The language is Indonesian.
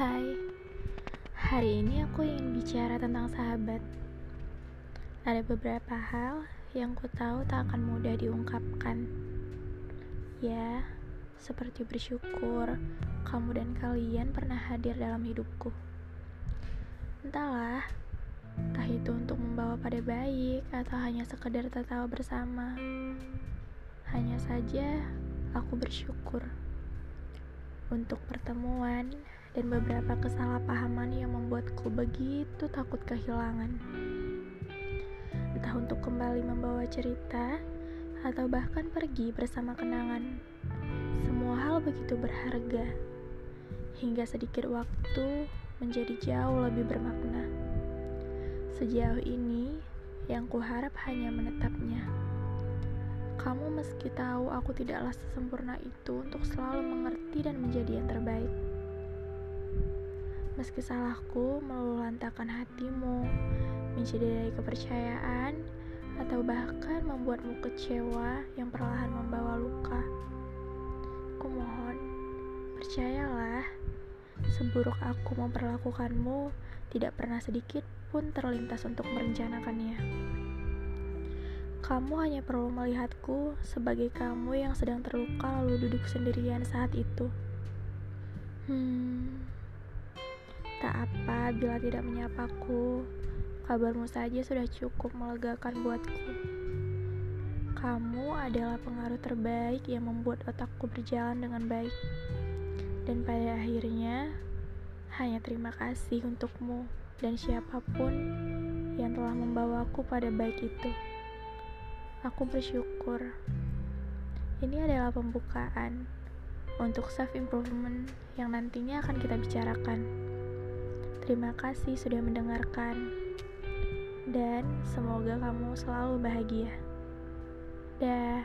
Hai, hari ini aku ingin bicara tentang sahabat. Ada beberapa hal yang ku tahu tak akan mudah diungkapkan. Ya, seperti bersyukur kamu dan kalian pernah hadir dalam hidupku. Entahlah, entah itu untuk membawa pada baik atau hanya sekedar tertawa bersama. Hanya saja aku bersyukur untuk pertemuan dan beberapa kesalahpahaman yang membuatku begitu takut kehilangan. Entah untuk kembali membawa cerita atau bahkan pergi bersama kenangan. Semua hal begitu berharga, hingga sedikit waktu menjadi jauh lebih bermakna. Sejauh ini, yang kuharap hanya menetapnya. Kamu meski tahu aku tidaklah sesempurna itu untuk selalu mengerti dan menjadi yang terbaik. Meski salahku meluluhlantakan hatimu, mencederai kepercayaan, atau bahkan membuatmu kecewa yang perlahan membawa luka. Kumohon, percayalah, seburuk aku memperlakukanmu, tidak pernah sedikit pun terlintas untuk merencanakannya. Kamu hanya perlu melihatku sebagai kamu yang sedang terluka lalu duduk sendirian saat itu. Hmm, apa bila tidak menyapaku. Kabarmu saja sudah cukup melegakan buatku. Kamu adalah pengaruh terbaik yang membuat otakku berjalan dengan baik. Dan pada akhirnya, hanya terima kasih untukmu dan siapa pun yang telah membawaku pada baik itu. Aku bersyukur. Ini adalah pembukaan untuk self improvement yang nantinya akan kita bicarakan. Terima kasih sudah mendengarkan. Dan semoga kamu selalu bahagia. Dah.